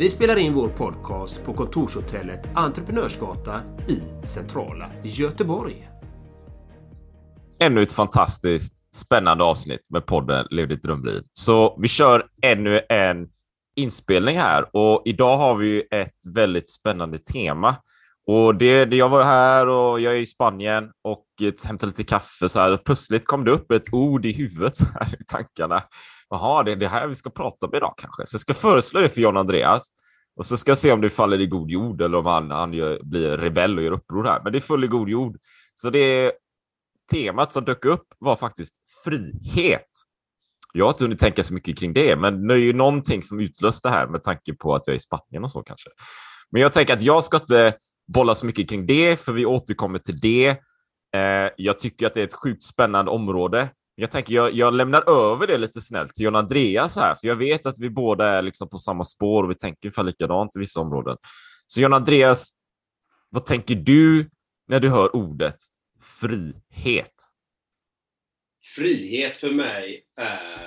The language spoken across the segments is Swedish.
Vi spelar in vår podcast på kontorshotellet Entreprenörsgatan i centrala Göteborg. Ännu ett fantastiskt spännande avsnitt med podden Lev ditt drömliv. Så vi kör ännu en inspelning här och idag har vi ett väldigt spännande tema. Och det, det, jag var här och jag är i Spanien och hämtade lite kaffe så här. Plötsligt kom det upp ett ord i huvudet så här i tankarna. Jaha, det är det här vi ska prata om idag kanske. Så jag ska föreslå det för John Andreas. Och så ska jag se om det faller i god jord eller om han, han gör, blir rebell och gör uppror här. Men det föll i god jord. Så det temat som dök upp var faktiskt frihet. Jag har inte hunnit tänka så mycket kring det, men det är ju någonting som utlöste det här med tanke på att jag är i Spanien och så kanske. Men jag tänker att jag ska inte bolla så mycket kring det, för vi återkommer till det. Eh, jag tycker att det är ett sjukt spännande område. Jag tänker jag, jag lämnar över det lite snällt till John Andreas här, för jag vet att vi båda är liksom på samma spår och vi tänker ungefär likadant i vissa områden. Så John Andreas, vad tänker du när du hör ordet frihet? Frihet för mig är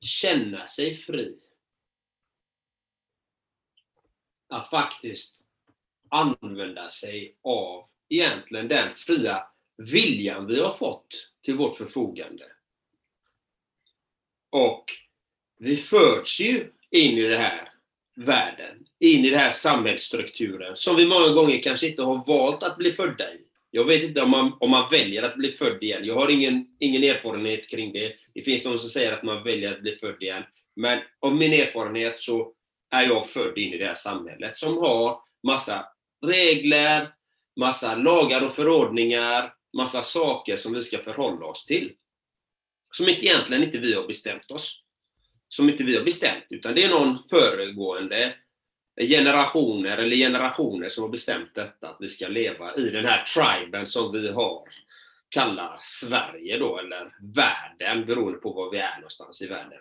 Känna sig fri. Att faktiskt använda sig av egentligen den fria viljan vi har fått till vårt förfogande. Och vi föds ju in i den här världen, in i den här samhällsstrukturen som vi många gånger kanske inte har valt att bli födda i. Jag vet inte om man, om man väljer att bli född igen. Jag har ingen, ingen erfarenhet kring det. Det finns någon som säger att man väljer att bli född igen. Men av min erfarenhet så är jag född in i det här samhället som har massa regler, massa lagar och förordningar, massa saker som vi ska förhålla oss till. Som inte egentligen inte vi har bestämt oss. Som inte vi har bestämt, utan det är någon föregående generationer eller generationer som har bestämt detta, att vi ska leva i den här triben som vi har, kallar Sverige då, eller världen, beroende på var vi är någonstans i världen.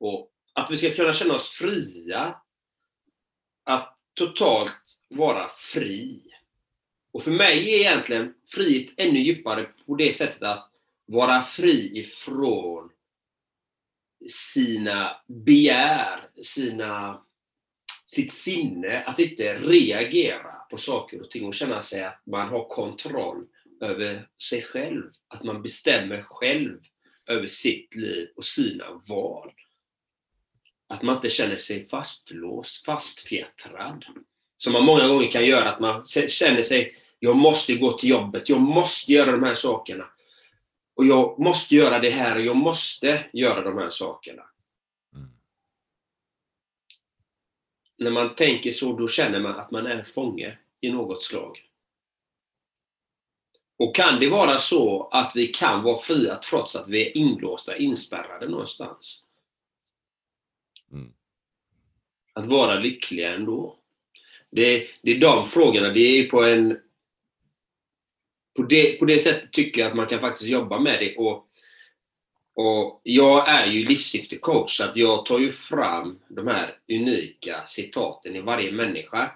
Och att vi ska kunna känna oss fria, att totalt vara fri. Och för mig är egentligen frihet ännu djupare på det sättet att vara fri ifrån sina begär, sina, sitt sinne, att inte reagera på saker och ting och känna sig att man har kontroll över sig själv. Att man bestämmer själv över sitt liv och sina val. Att man inte känner sig fastlåst, fastfjättrad. Som man många gånger kan göra, att man känner sig, jag måste gå till jobbet, jag måste göra de här sakerna. Och jag måste göra det här och jag måste göra de här sakerna. När man tänker så, då känner man att man är fånge i något slag. Och kan det vara så att vi kan vara fria trots att vi är inlåsta, inspärrade någonstans? Mm. Att vara lyckliga ändå. Det, det är de frågorna, det är på en... På det, på det sättet tycker jag att man kan faktiskt jobba med det. Och, och jag är ju livssyftecoach, så att jag tar ju fram de här unika citaten i varje människa.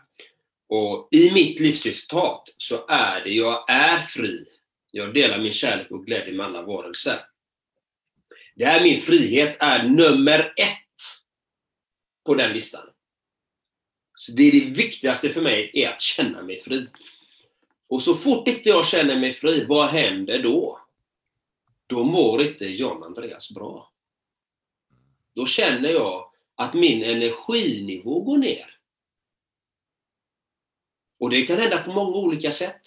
Och i mitt livscitat så är det jag är fri. Jag delar min kärlek och glädje med alla varelser. Det är min frihet är nummer ett på den listan. Så det är det viktigaste för mig, är att känna mig fri. Och så fort inte jag känner mig fri, vad händer då? Då mår inte John Andreas bra. Då känner jag att min energinivå går ner. Och det kan hända på många olika sätt.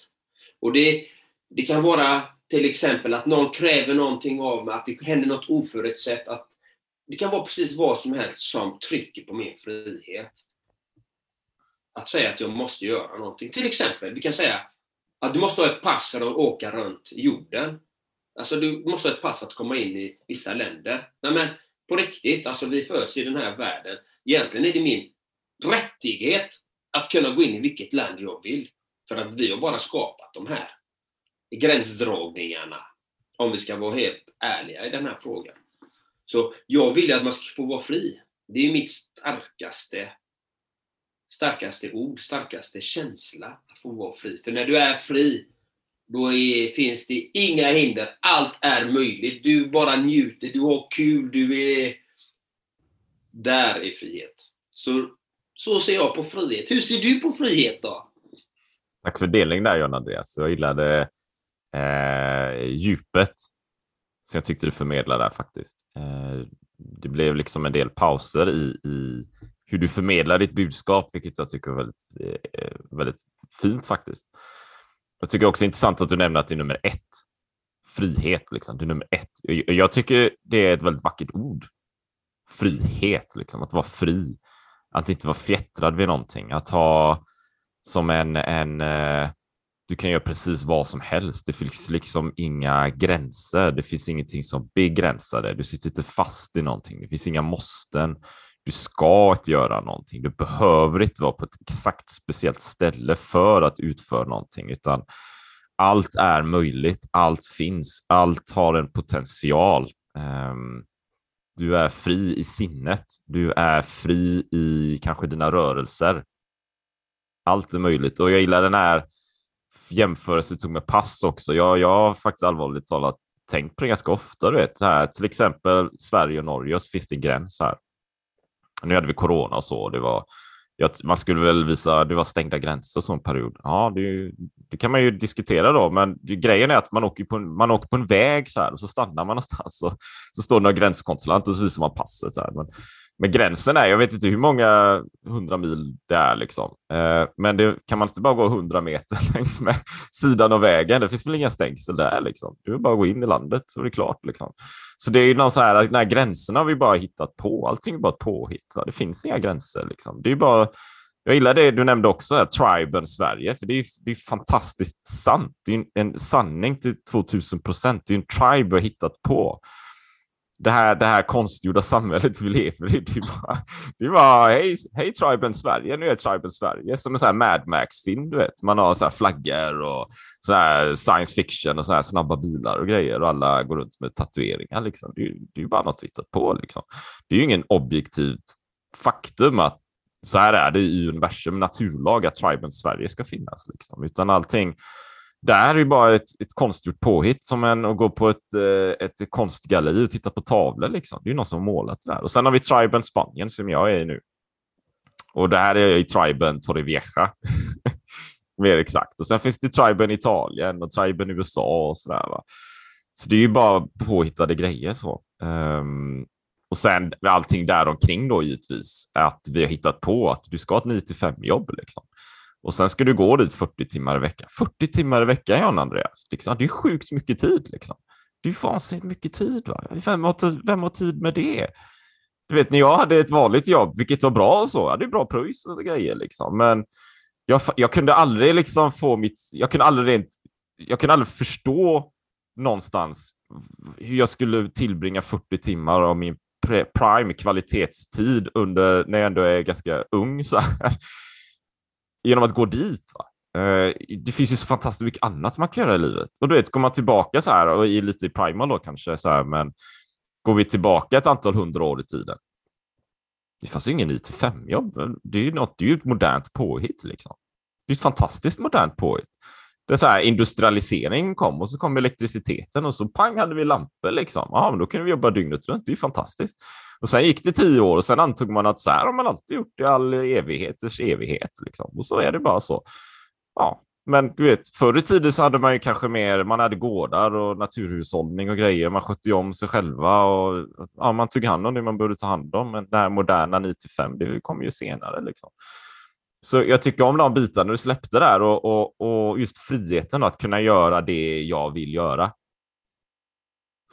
Och det, det kan vara till exempel att någon kräver någonting av mig, att det händer något oförutsett. Att det kan vara precis vad som helst som trycker på min frihet. Att säga att jag måste göra någonting. Till exempel, vi kan säga att du måste ha ett pass för att åka runt jorden. Alltså du måste ha ett pass för att komma in i vissa länder. Nej men på riktigt, alltså vi föds i den här världen. Egentligen är det min rättighet att kunna gå in i vilket land jag vill. För att vi har bara skapat de här gränsdragningarna. Om vi ska vara helt ärliga i den här frågan. Så jag vill att man ska få vara fri. Det är mitt starkaste starkaste ord, starkaste känsla att få vara fri. För när du är fri, då är, finns det inga hinder. Allt är möjligt. Du bara njuter, du har kul, du är... Där är frihet. Så, så ser jag på frihet. Hur ser du på frihet då? Tack för delning där John Andreas. Jag gillade eh, djupet som jag tyckte du förmedlade där faktiskt. Eh, det blev liksom en del pauser i, i hur du förmedlar ditt budskap, vilket jag tycker är väldigt, eh, väldigt fint faktiskt. Jag tycker också det är intressant att du nämner att det är nummer ett. Frihet, liksom. Det är nummer ett. Jag tycker det är ett väldigt vackert ord. Frihet, liksom. Att vara fri. Att inte vara fjättrad vid någonting. Att ha som en, en eh, du kan göra precis vad som helst. Det finns liksom inga gränser. Det finns ingenting som begränsar dig. Du sitter inte fast i någonting. Det finns inga måsten. Du ska inte göra någonting. Du behöver inte vara på ett exakt speciellt ställe för att utföra någonting, utan allt är möjligt. Allt finns. Allt har en potential. Um, du är fri i sinnet. Du är fri i kanske dina rörelser. Allt är möjligt och jag gillar den här jämförelsen du tog med pass också. Jag, jag har faktiskt allvarligt talat tänkt på det ganska ofta. Du vet, här, till exempel Sverige och Norge så finns det en gräns här. Nu hade vi corona och så. Det var, man skulle väl visa, det var stängda gränser som period. Ja, det, det, kan man ju diskutera då, men det, grejen är att man åker på en, man åker på en väg så här och så stannar man någonstans och så står det några gränskontrollant och så visar man passet. Så här. Men men gränsen är, jag vet inte hur många hundra mil det är, liksom. Eh, men det, kan man inte bara gå hundra meter längs med sidan av vägen? Det finns väl inga stängsel där, liksom. Du vill bara gå in i landet så är det klart. Liksom. Så det är ju någon så här, att den här gränserna har vi bara hittat på. Allting är bara ett påhitt. Va? Det finns inga gränser. Liksom. Det är bara jag gillar det du nämnde också, här, triben Sverige, för det är, det är fantastiskt sant. Det är en sanning till 2000 procent. Det är en tribe vi har hittat på det här, det här konstgjorda samhället vi lever i. Det är bara, det är bara hej, hej Triben Sverige, nu är Triben Sverige. Som en sån här Mad Max-film, du vet. Man har så här flaggor och så här science fiction och så här snabba bilar och grejer och alla går runt med tatueringar. Liksom. Det, är, det är bara något vi hittat på. Liksom. Det är ju ingen objektivt faktum att så här är det i universum, naturlag att Triben Sverige ska finnas. Liksom. Utan allting det här är ju bara ett, ett konstgjort påhitt som en att gå på ett, eh, ett konstgalleri och titta på tavlor. Liksom. Det är ju någon som har målat det där. Och sen har vi Triben Spanien som jag är i nu. Och det här är jag i Triben Torrevieja. Mer exakt. Och sen finns det Triben Italien och Triben USA och sådär. Va? Så det är ju bara påhittade grejer. så. Um, och sen allting där omkring då givetvis, att vi har hittat på att du ska ha ett 9 5 jobb. Liksom. Och sen ska du gå dit 40 timmar i veckan. 40 timmar i veckan, Jan Andreas. Liksom. Det är sjukt mycket tid. Liksom. Det är vansinnigt mycket tid. Va? Vem, har, vem har tid med det? Du vet, när jag hade ett vanligt jobb, vilket var bra och så, jag hade bra pröjs och grejer, liksom. men jag, jag kunde aldrig liksom få mitt, jag kunde aldrig rent jag kunde aldrig förstå någonstans hur jag skulle tillbringa 40 timmar av min prime kvalitetstid under när jag ändå är ganska ung så här, genom att gå dit. Va? Eh, det finns ju så fantastiskt mycket annat man kan göra i livet. Och du vet, går man tillbaka så här och är lite i primal då kanske, så här, men går vi tillbaka ett antal hundra år i tiden. Det fanns ju ingen IT5 jobb. Det är ju något, det är ju ett modernt påhitt liksom. Det är ett fantastiskt modernt påhitt. Det är så här, industrialisering kom och så kom elektriciteten och så pang hade vi lampor liksom. Ja, men då kunde vi jobba dygnet runt. Det är fantastiskt. Och sen gick det tio år och sen antog man att så här har man alltid gjort i all evigheters evighet liksom. Och så är det bara så. Ja, men du vet, förr i tiden så hade man ju kanske mer, man hade gårdar och naturhushållning och grejer. Man skötte ju om sig själva och ja, man tog hand om det man borde ta hand om. Men det här moderna 9 5, det kom ju senare liksom. Så jag tycker om de bitarna du släppte där och, och, och just friheten att kunna göra det jag vill göra.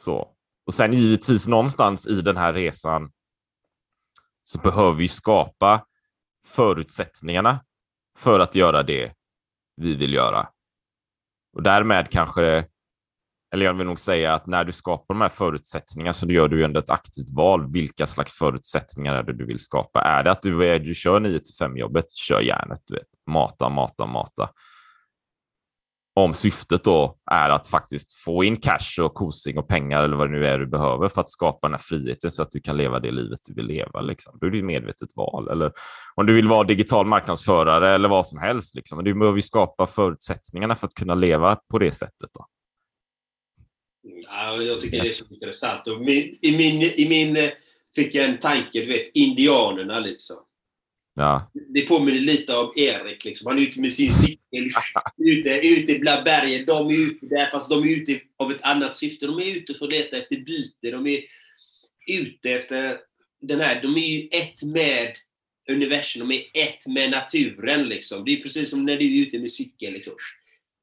Så. Och sen givetvis någonstans i den här resan så behöver vi skapa förutsättningarna för att göra det vi vill göra. Och därmed kanske, eller jag vill nog säga att när du skapar de här förutsättningarna så gör du ändå ett aktivt val. Vilka slags förutsättningar är det du vill skapa? Är det att du, är, du kör 9 till 5 jobbet, kör järnet, du vet. Mata, mata, mata om syftet då är att faktiskt få in cash och kosing och pengar eller vad det nu är du behöver för att skapa den här friheten så att du kan leva det livet du vill leva. Liksom. Då är det ett medvetet val. Eller om du vill vara digital marknadsförare eller vad som helst. Liksom. Du behöver skapa förutsättningarna för att kunna leva på det sättet. Då. Ja, jag tycker det är så intressant. Och min, i, min, I min eh, fick jag en tanke, du vet, indianerna liksom. Ja. Det påminner lite om Erik. Liksom. Han är ute med sin cykel, ute, ute bland bergen. De är ute där, fast de är ute av ett annat syfte. De är ute för att leta efter byte. De är ute efter den här... De är ju ett med universum. De är ett med naturen. Liksom. Det är precis som när du är ute med cykel. Liksom.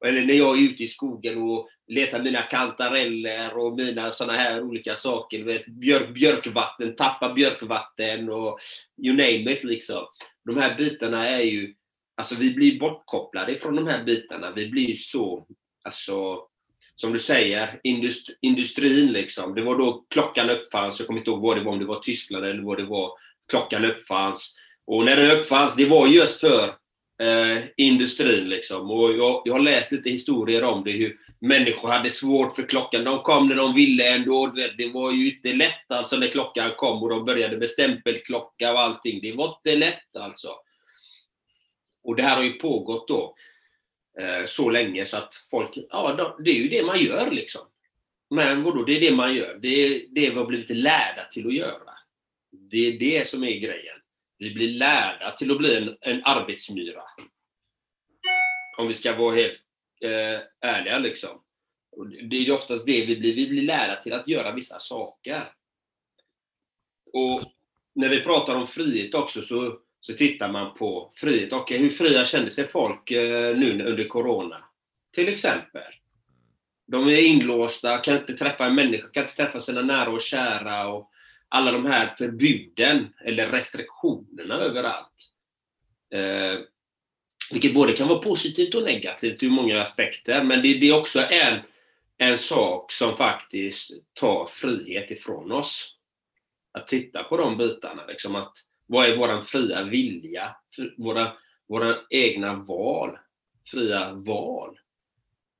Eller när jag är ute i skogen och letar mina kantareller och mina såna här olika saker. Vet, björk, björkvatten, tappa björkvatten och you name it. Liksom. De här bitarna är ju... Alltså vi blir bortkopplade från de här bitarna. Vi blir så... Alltså, som du säger, indust, industrin liksom. Det var då klockan uppfanns. Jag kommer inte ihåg vad det var, om det var Tyskland eller vad det var. Klockan uppfanns. Och när den uppfanns, det var just för eh, industrin. Liksom. Och jag, jag, har läst lite historier om det, hur människor hade svårt för klockan. De kom när de ville ändå. Det var ju inte lätt alltså när klockan kom och de började med stämpelklocka och allting. Det var inte lätt alltså. Och det här har ju pågått då eh, så länge så att folk, ja det är ju det man gör liksom. Men vadå, det är det man gör. Det är det vi har blivit lärda till att göra. Det är det som är grejen. Vi blir lärda till att bli en, en arbetsmyra. Om vi ska vara helt eh, ärliga liksom. Och det är oftast det vi blir. Vi blir lärda till att göra vissa saker. Och när vi pratar om frihet också så, så tittar man på frihet. Okay, hur fria kände sig folk eh, nu under Corona? Till exempel. De är inlåsta, kan inte träffa en människa, kan inte träffa sina nära och kära. Och alla de här förbuden eller restriktionerna överallt. Eh, vilket både kan vara positivt och negativt ur många aspekter, men det, det är också en, en sak som faktiskt tar frihet ifrån oss. Att titta på de bitarna. Liksom att, vad är vår fria vilja? Våra, våra egna val. Fria val.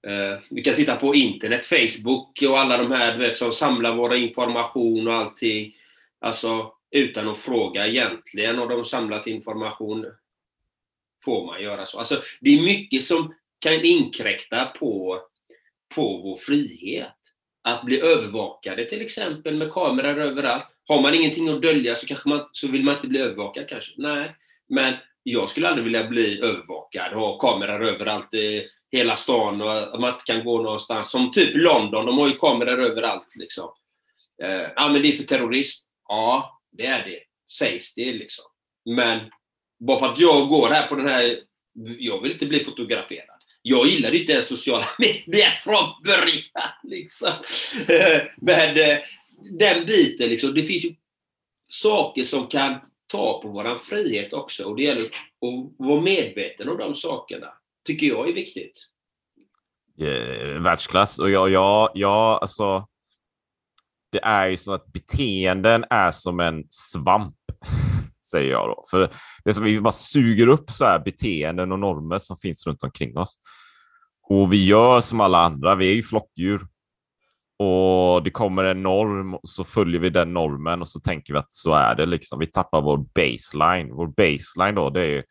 Eh, vi kan titta på internet, Facebook och alla de här vet, som samlar vår information och allting. Alltså utan att fråga egentligen och de samlat information får man göra så. Alltså, det är mycket som kan inkräkta på, på vår frihet. Att bli övervakade till exempel med kameror överallt. Har man ingenting att dölja så, kanske man, så vill man inte bli övervakad kanske. Nej, men jag skulle aldrig vilja bli övervakad och ha kameror överallt i hela stan och att man inte kan gå någonstans. Som typ London, de har ju kameror överallt. Liksom. Eh, ja, men det är för terrorism. Ja, det är det. Sägs det liksom. Men bara för att jag går här på den här... Jag vill inte bli fotograferad. Jag gillar inte ens sociala medier från början. Liksom. Men eh, den biten, liksom, det finns ju saker som kan ta på vår frihet också. Och det gäller att vara medveten om de sakerna. tycker jag är viktigt. Eh, världsklass. Och jag, jag, jag, alltså, det är ju så att beteenden är som en svamp, säger jag då. För det är som vi bara suger upp så här beteenden och normer som finns runt omkring oss. Och vi gör som alla andra, vi är ju flockdjur. Och det kommer en norm och så följer vi den normen och så tänker vi att så är det liksom. Vi tappar vår baseline. Vår baseline då, det är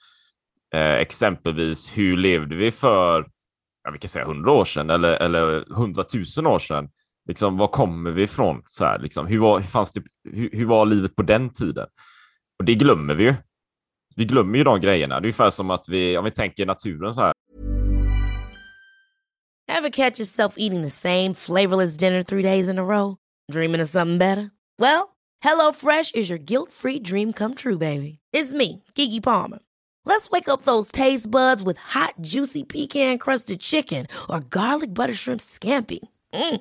eh, exempelvis hur levde vi för, ja, vi kan säga hundra år sedan eller, eller hundratusen år sedan? Liksom, var kommer vi ifrån? Så här, liksom, hur, var, hur, fanns det, hur, hur var livet på den tiden? Och det glömmer vi ju. Vi glömmer ju de grejerna. Det är ungefär som att vi, om vi tänker naturen så här. Have catch yourself eating the same flavorless dinner three days in a row? Dreaming of something better? Well, hello Fresh is your guilt-free dream come true, baby. It's me, Gigi Palmer. Let's wake up those taste buds with hot, juicy pecan-crusted chicken or garlic butter shrimp scampi. Mm.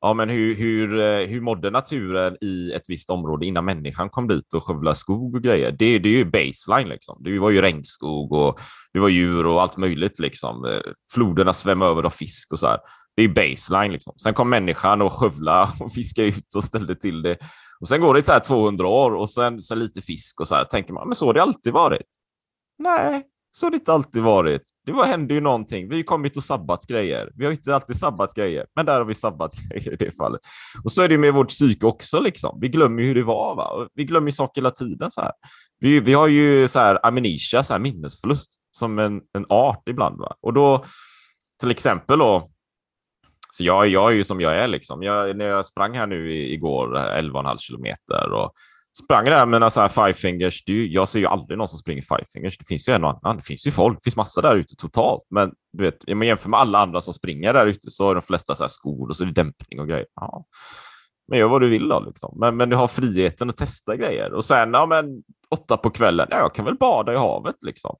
Ja, men hur, hur, eh, hur mådde naturen i ett visst område innan människan kom dit och skövlade skog och grejer? Det, det är ju baseline liksom. Det var ju regnskog och det var djur och allt möjligt liksom. Eh, floderna svämmade över av fisk och så här. Det är baseline liksom. Sen kom människan och skövla och fiska ut och ställde till det. Och sen går det så här 200 år och sen, sen lite fisk och så här. Tänker man, men så har det alltid varit. Nej, så har det inte alltid varit. Det var, hände ju någonting. Vi har ju kommit och sabbat grejer. Vi har ju inte alltid sabbat grejer, men där har vi sabbat grejer i det fallet. Och så är det med vårt psyke också. Liksom. Vi glömmer hur det var. Va? Vi glömmer saker hela tiden. Så här. Vi, vi har ju så här amnesia, så här minnesförlust, som en, en art ibland. Va? Och då, till exempel då, så jag, jag är ju som jag är. Liksom. Jag, när jag sprang här nu igår, 11,5 kilometer, och sprang där med några så alltså, här five fingers. Du, jag ser ju aldrig någon som springer five fingers. Det finns ju en och annan. Det finns ju folk. Det finns massa där ute totalt. Men du vet, om man jämför med alla andra som springer där ute så har de flesta så här skor och så är det dämpning och grejer. Ja. Men gör vad du vill då, liksom. men, men du har friheten att testa grejer. Och sen, ja men åtta på kvällen, ja, jag kan väl bada i havet liksom.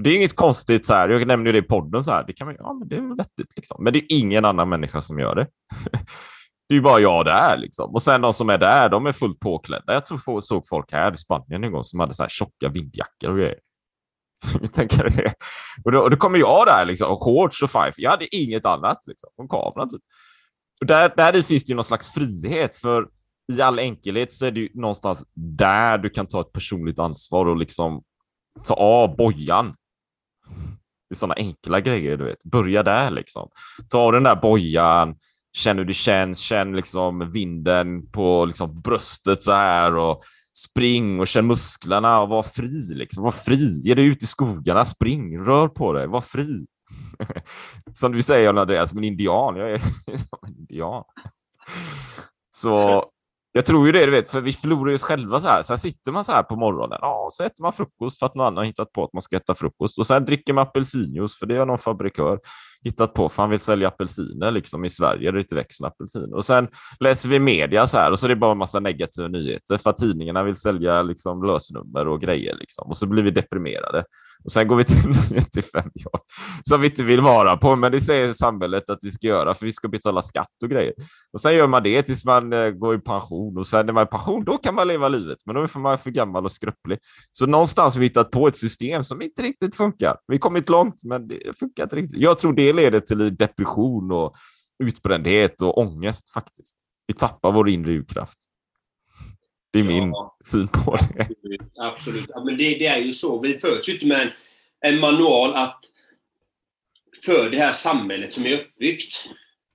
Det är inget konstigt, så här. jag nämnde ju det i podden, så här. det kan man, ja men det är vettigt liksom. Men det är ingen annan människa som gör det. Det är ju bara jag där liksom. Och sen de som är där, de är fullt påklädda. Jag tror såg folk här i Spanien en gång som hade så här tjocka vindjackor och grejer. jag tänker det. Och då, och då kommer jag där liksom, och shorts och five. Jag hade inget annat liksom, och kameran typ. Och där, där finns det ju någon slags frihet, för i all enkelhet så är det ju någonstans där du kan ta ett personligt ansvar och liksom ta av bojan. Det är sådana enkla grejer, du vet. Börja där liksom. Ta den där bojan, Känn hur det känns, känn liksom vinden på liksom bröstet så här och spring och känn musklerna och var fri. Liksom. Var fri, ge dig ut i skogarna, spring, rör på dig, var fri. som du säger Andreas, som en indian. Jag är som en indian. Så jag tror ju det, du vet, för vi förlorar ju oss själva så här. Sen sitter man så här på morgonen, ja, så äter man frukost för att någon annan har hittat på att man ska äta frukost och sen dricker man apelsinjuice för det är någon fabrikör hittat på för han vill sälja apelsiner liksom i Sverige där det inte växer apelsiner. Och sen läser vi media så här och så är det bara en massa negativa nyheter för att tidningarna vill sälja liksom lösnummer och grejer liksom. Och så blir vi deprimerade. Och sen går vi till 95 jobb som vi inte vill vara på, men det säger samhället att vi ska göra för vi ska betala skatt och grejer. Och sen gör man det tills man eh, går i pension och sen när man är i pension, då kan man leva livet, men då är man för gammal och skröplig. Så någonstans har vi hittat på ett system som inte riktigt funkar. Vi har kommit långt, men det funkar inte riktigt. Jag tror det leder till depression och utbrändhet och ångest faktiskt. Vi tappar vår inre urkraft. Det är min ja, syn på det. Absolut. absolut. Ja, men det, det, är ju så. Vi föds ju inte med en, en manual att för det här samhället som är uppbyggt.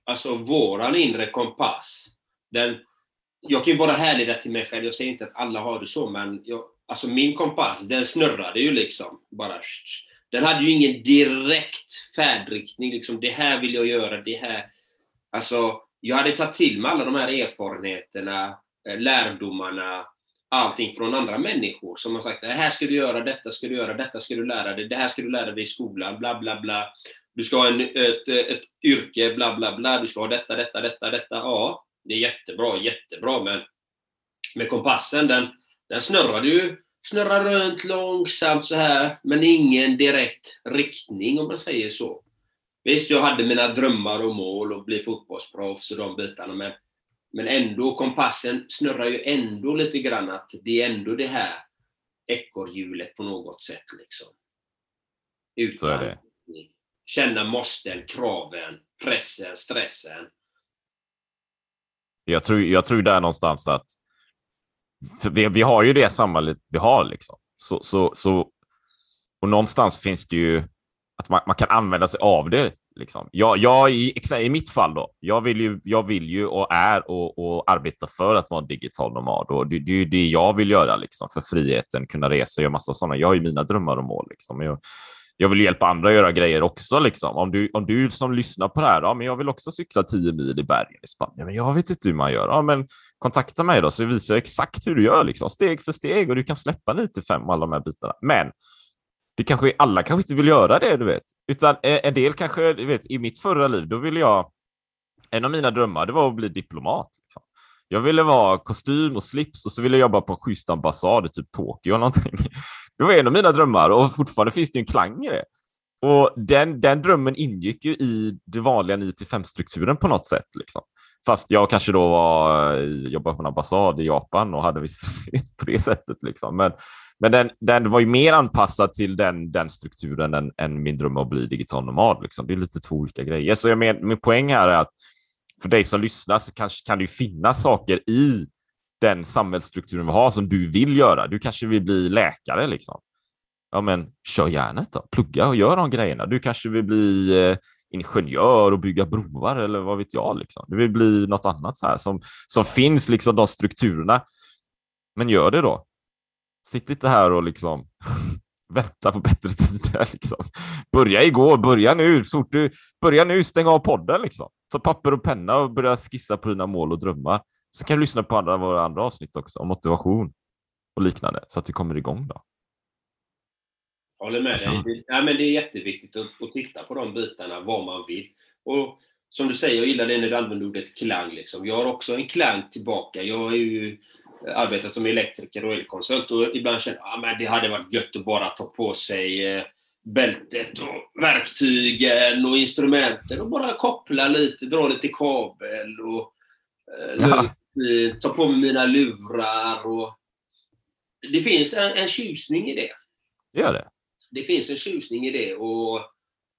Alltså våran inre kompass. Den, jag kan ju bara härleda till mig själv. Jag säger inte att alla har det så, men jag, alltså min kompass, den snurrade ju liksom. Bara, den hade ju ingen direkt färdriktning. Liksom, det här vill jag göra, det här. Alltså, jag hade tagit till mig alla de här erfarenheterna, eh, lärdomarna, allting från andra människor som har sagt det här ska du göra, detta ska du göra, detta ska du lära dig, det här ska du lära dig i skolan, bla bla bla. du ska ha en, ett, ett yrke, bla bla bla, du ska ha detta, detta, detta, detta. Ja, det är jättebra, jättebra, men med kompassen, den, den snurrade ju snurrar runt långsamt så här, men ingen direkt riktning om man säger så. Visst, jag hade mina drömmar och mål och bli fotbollsproffs och de bitarna, men, men ändå, kompassen snurrar ju ändå lite grann att det är ändå det här ekorrhjulet på något sätt. Liksom. Utan så är det. Känna måsten, kraven, pressen, stressen. Jag tror, jag tror där någonstans att vi, vi har ju det samhället vi har. Liksom. Så, så, så, och någonstans finns det ju att man, man kan använda sig av det. Liksom. Jag, jag i, I mitt fall, då, jag vill ju, jag vill ju och är och, och arbetar för att vara en digital nomad. Och det, det är ju det jag vill göra liksom, för friheten, kunna resa och göra massa sådana. Jag har ju mina drömmar och mål. Liksom. Jag, jag vill hjälpa andra att göra grejer också. Liksom. Om, du, om du som lyssnar på det här, ja, men jag vill också cykla 10 mil i bergen i Spanien, men jag vet inte hur man gör. Ja, men kontakta mig då så visar jag exakt hur du gör, liksom, steg för steg och du kan släppa 95 alla de här bitarna. Men det kanske, alla kanske inte vill göra det, du vet, utan en del kanske, du vet, i mitt förra liv, då ville jag, en av mina drömmar, det var att bli diplomat. Liksom. Jag ville vara kostym och slips och så ville jag jobba på en schysst ambassad i typ Tokyo eller någonting. Det var en av mina drömmar och fortfarande finns det en klang i det. Och den, den drömmen ingick ju i det vanliga 9 5-strukturen på något sätt. Liksom. Fast jag kanske då var, eh, jobbade på en ambassad i Japan och hade viss frihet på det sättet. Liksom. Men, men den, den var ju mer anpassad till den, den strukturen än, än min dröm att bli digital nomad. Liksom. Det är lite två olika grejer. Så jag men, min poäng här är att för dig som lyssnar så kanske kan det ju finnas saker i den samhällsstrukturen vi har som du vill göra. Du kanske vill bli läkare liksom. Ja, men kör järnet då. Plugga och gör de grejerna. Du kanske vill bli eh, ingenjör och bygga broar eller vad vet jag. Liksom. Du vill bli något annat så här som, som finns, liksom de strukturerna. Men gör det då. Sitt inte här och liksom vänta på bättre tider. Liksom. Börja igår, börja nu. Så du, börja nu, stäng av podden. Liksom. Ta papper och penna och börja skissa på dina mål och drömmar. Så kan du lyssna på andra, våra andra avsnitt också om motivation och liknande så att du kommer igång. då. Jag håller med dig. Det, ja, men det är jätteviktigt att, att, titta på de bitarna, vad man vill. Och som du säger, jag gillar det när du använder ordet klang. Liksom. Jag har också en klang tillbaka. Jag är ju arbetar som elektriker och elkonsult och ibland känner jag att ah, det hade varit gött att bara ta på sig eh, bältet och verktygen och instrumenten och bara koppla lite, dra lite kabel och eh, ja. ta på mig mina lurar. Och... Det finns en, en tjusning i det. Gör det? Det finns en tjusning i det. Och,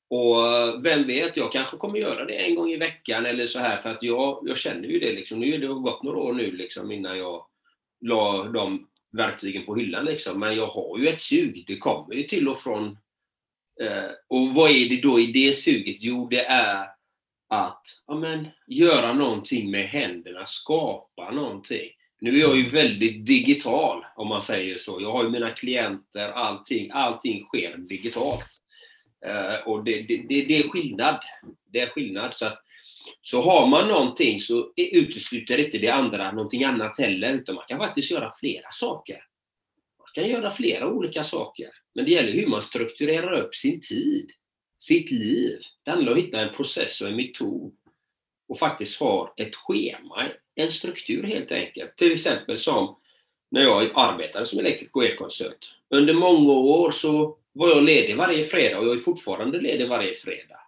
och vem vet, jag kanske kommer göra det en gång i veckan eller så här för att jag, jag känner ju det. Liksom. Nu har det gått några år nu liksom, innan jag la de verktygen på hyllan. Liksom. Men jag har ju ett sug. Det kommer ju till och från. Eh, och vad är det då i det suget? Jo, det är att ja, men, göra någonting med händerna, skapa någonting. Nu är jag ju väldigt digital, om man säger så. Jag har ju mina klienter, allting, allting sker digitalt. Eh, och det, det, det, det, är skillnad. Det är skillnad. Så, att, så har man någonting så utesluter inte det andra någonting annat heller, utan man kan faktiskt göra flera saker. Man kan göra flera olika saker. Men det gäller hur man strukturerar upp sin tid, sitt liv. Det handlar om att hitta en process och en metod och faktiskt ha ett schema, en struktur helt enkelt. Till exempel som när jag arbetade som elektriker och elkonsult. Under många år så var jag ledig varje fredag och jag är fortfarande ledig varje fredag.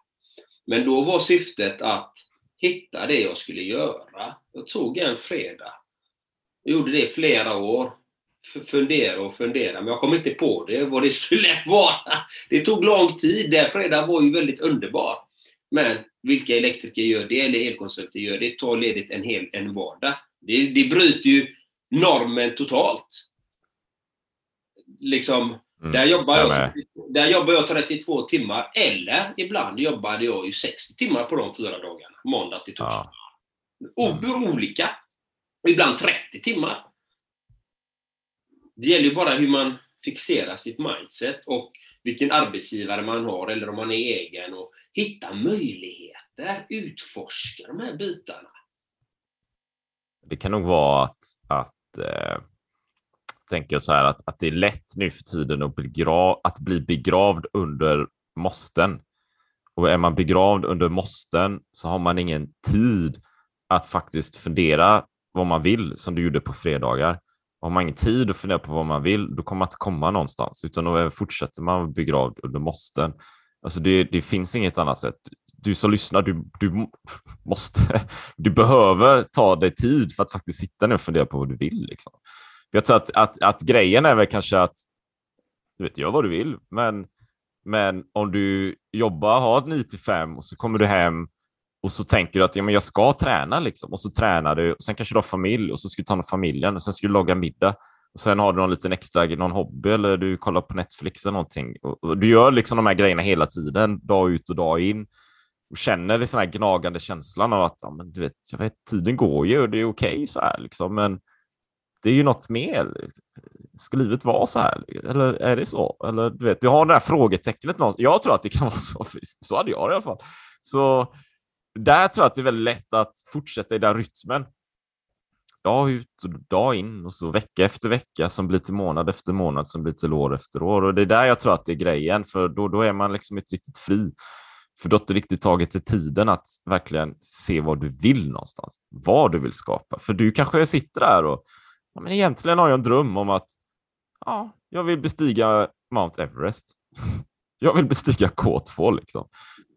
Men då var syftet att hitta det jag skulle göra. Jag tog en fredag. Jag gjorde det i flera år. Fundera och fundera, men jag kom inte på det, vad det skulle vara. Det tog lång tid. Den fredagen var ju väldigt underbar. Men vilka elektriker gör det, eller elkonsulter gör det, tar ledigt en hel en vardag. Det, det bryter ju normen totalt. Liksom, mm. där, jobbar jag, där jobbar jag 32 timmar, eller ibland jobbade jag ju 60 timmar på de fyra dagarna, måndag till torsdag. Ja. Mm. Olika. Ibland 30 timmar. Det gäller ju bara hur man fixerar sitt mindset och vilken arbetsgivare man har eller om man är egen och hitta möjligheter, utforska de här bitarna. Det kan nog vara att, att eh, tänker jag så här att, att det är lätt nu för tiden att, begra att bli begravd under måsten Och är man begravd under måsten så har man ingen tid att faktiskt fundera vad man vill, som du gjorde på fredagar. Har man ingen tid att fundera på vad man vill, då kommer man inte komma någonstans, utan då fortsätter man begravd under måsten. Alltså det, det finns inget annat sätt. Du som lyssnar, du, du måste, du behöver ta dig tid för att faktiskt sitta ner och fundera på vad du vill. Liksom. Jag tror att, att, att grejen är väl kanske att du vet, gör vad du vill, men, men om du jobbar, har ett 9 till 5 och så kommer du hem och så tänker du att ja, men jag ska träna liksom. och så tränar du. Och sen kanske du har familj och så ska du ta hand om familjen och sen ska du laga middag. Och sen har du någon liten extra någon hobby eller du kollar på Netflix eller någonting. Och, och du gör liksom de här grejerna hela tiden, dag ut och dag in. Och känner den här gnagande känslan av att ja, men du vet, jag vet, tiden går ju och det är okej okay, så här liksom. Men det är ju något mer. Ska livet vara så här? Eller är det så? Eller du vet, du har det här frågetecknet någonstans. Jag tror att det kan vara så. Så hade jag det i alla fall. Så där tror jag att det är väldigt lätt att fortsätta i den rytmen. Dag ut och dag in och så vecka efter vecka som blir till månad efter månad som blir till år efter år. Och det är där jag tror att det är grejen, för då, då är man liksom inte riktigt fri. För du har inte riktigt tagit till tiden att verkligen se vad du vill någonstans, vad du vill skapa. För du kanske sitter där och ja, men egentligen har jag en dröm om att ja, jag vill bestiga Mount Everest. jag vill bestiga K2 liksom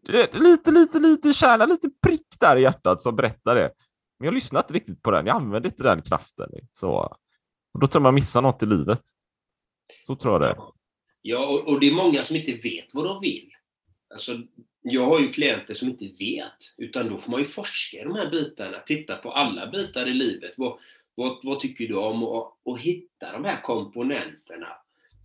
Eh, lite, lite, lite kärna, lite prick där i hjärtat som berättar det. Men jag lyssnar inte riktigt på den. Jag använder inte den kraften. Så, och då tror jag man missar något i livet. Så tror jag det Ja, och, och det är många som inte vet vad de vill. Alltså, jag har ju klienter som inte vet, utan då får man ju forska i de här bitarna, titta på alla bitar i livet. Vad, vad, vad tycker du om? Och, och hitta de här komponenterna.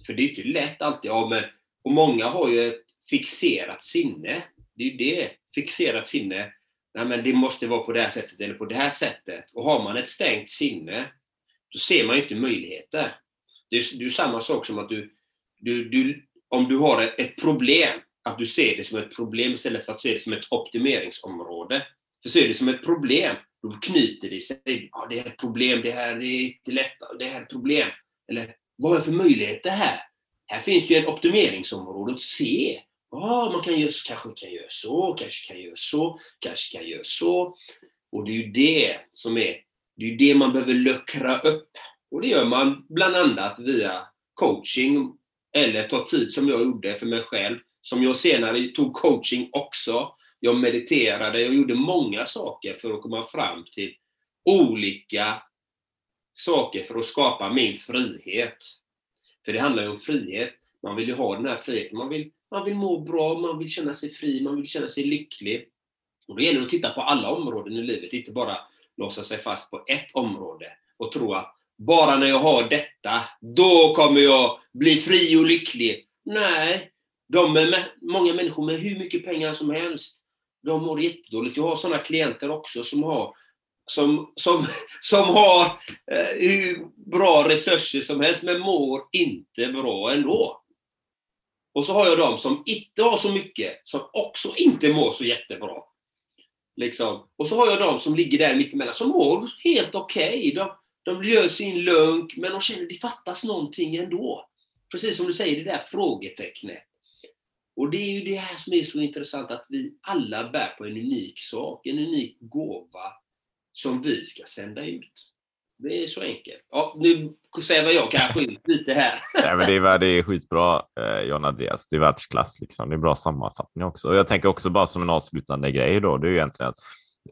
För det är inte lätt alltid. Ja, men, och många har ju ett fixerat sinne. Det är ju det, fixerat sinne. Nej, men det måste vara på det här sättet eller på det här sättet. Och har man ett stängt sinne, då ser man ju inte möjligheter. Det är, det är samma sak som att du, du, du, om du har ett problem, att du ser det som ett problem istället för att se det som ett optimeringsområde. För ser du det som ett problem, då knyter det sig. Ja, det är ett problem, det här är inte lätt, det här är ett problem. Eller, vad är för möjligheter här? Här finns det ju ett optimeringsområde att se. Ja, man kan göra, kanske kan göra så, kanske kan göra så, kanske kan göra så. Och det är ju det som är, det är det man behöver luckra upp. Och det gör man bland annat via coaching eller ta tid som jag gjorde för mig själv. Som jag senare tog coaching också. Jag mediterade, jag gjorde många saker för att komma fram till olika saker för att skapa min frihet. För det handlar ju om frihet. Man vill ju ha den här friheten. Man vill man vill må bra, man vill känna sig fri, man vill känna sig lycklig. Och då gäller det att titta på alla områden i livet, inte bara låsa sig fast på ett område och tro att bara när jag har detta, då kommer jag bli fri och lycklig. Nej, de med, många människor med hur mycket pengar som helst, de mår jättedåligt. Jag har sådana klienter också som har som, som, som har eh, hur bra resurser som helst, men mår inte bra ändå. Och så har jag de som inte har så mycket, som också inte mår så jättebra. Liksom. Och så har jag de som ligger där mittemellan, som mår helt okej. Okay. De, de gör sin lunk, men de känner att det fattas någonting ändå. Precis som du säger, det där frågetecknet. Och det är ju det här som är så intressant, att vi alla bär på en unik sak, en unik gåva som vi ska sända ut. Det är så enkelt. Ja, nu svävar jag kanske ut lite här. Nej, men det, är, det är skitbra, eh, John Andreas. Det är världsklass. Liksom. Det är bra sammanfattning också. Och jag tänker också bara som en avslutande grej då, det är ju egentligen att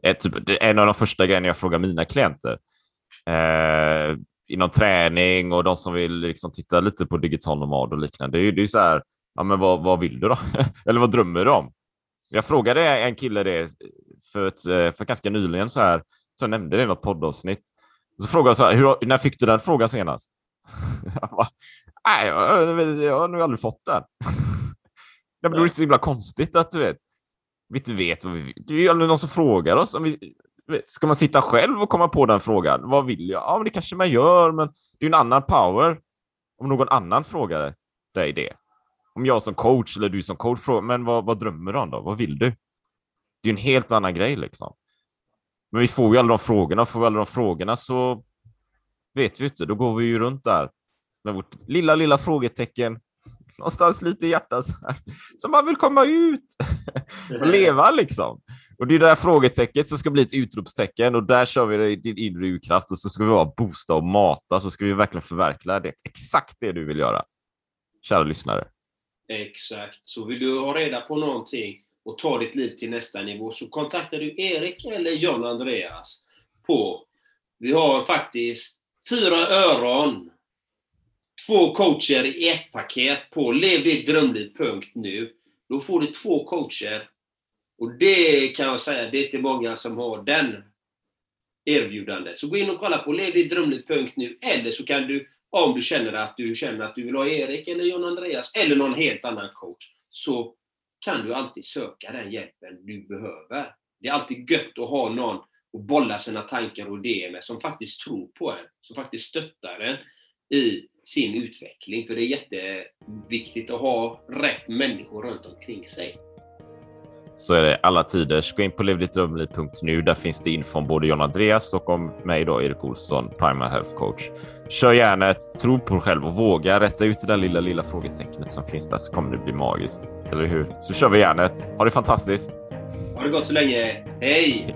ett, typ, en av de första grejerna jag frågar mina klienter eh, inom träning och de som vill liksom titta lite på digital nomad och liknande. Det är ju det är så här, ja, men vad, vad vill du då? Eller vad drömmer du om? Jag frågade en kille det för, ett, eh, för ganska nyligen så här, så jag nämnde det i något poddavsnitt. Så frågade jag så här, hur, när fick du den frågan senast? jag bara, Nej, jag, jag har nog aldrig fått den. det blir så himla konstigt att du vet, vi inte vet vad vi vill. Det är ju aldrig någon som frågar oss. Om vi, ska man sitta själv och komma på den frågan? Vad vill jag? Ja, men det kanske man gör, men det är ju en annan power om någon annan frågar dig det. Om jag som coach eller du som coach frågar, men vad, vad drömmer du om då? Vad vill du? Det är ju en helt annan grej liksom. Men vi får ju alla de frågorna. Får vi alla de frågorna så vet vi inte. Då går vi ju runt där med vårt lilla, lilla frågetecken. någonstans lite i hjärtat så här. Så man vill komma ut och leva liksom. Och det är det där frågetecknet som ska bli ett utropstecken och där kör vi din inre urkraft och så ska vi bara boosta och mata så ska vi verkligen förverkliga det. Exakt det du vill göra. Kära lyssnare. Exakt. Så vill du ha reda på någonting och ta ditt liv till nästa nivå så kontaktar du Erik eller John Andreas på... Vi har faktiskt fyra öron, två coacher i ett paket på levdittdrömliv.nu. Då får du två coacher och det kan jag säga, det är inte många som har den erbjudandet. Så gå in och kolla på levdittdrömliv.nu eller så kan du, om du känner att du känner att du vill ha Erik eller John Andreas eller någon helt annan coach, så kan du alltid söka den hjälpen du behöver. Det är alltid gött att ha någon att bolla sina tankar och idéer med som faktiskt tror på en, som faktiskt stöttar en i sin utveckling. För det är jätteviktigt att ha rätt människor runt omkring sig så är det alla tiders. Gå in på levdittdrömliv.nu. Där finns det info om både John Andreas och om mig då, Erik Olsson, Primal Health Coach. Kör järnet, tro på dig själv och våga rätta ut det där lilla, lilla frågetecknet som finns där så kommer det bli magiskt. Eller hur? Så kör vi järnet. Ha det fantastiskt. Ha det gott så länge. Hej!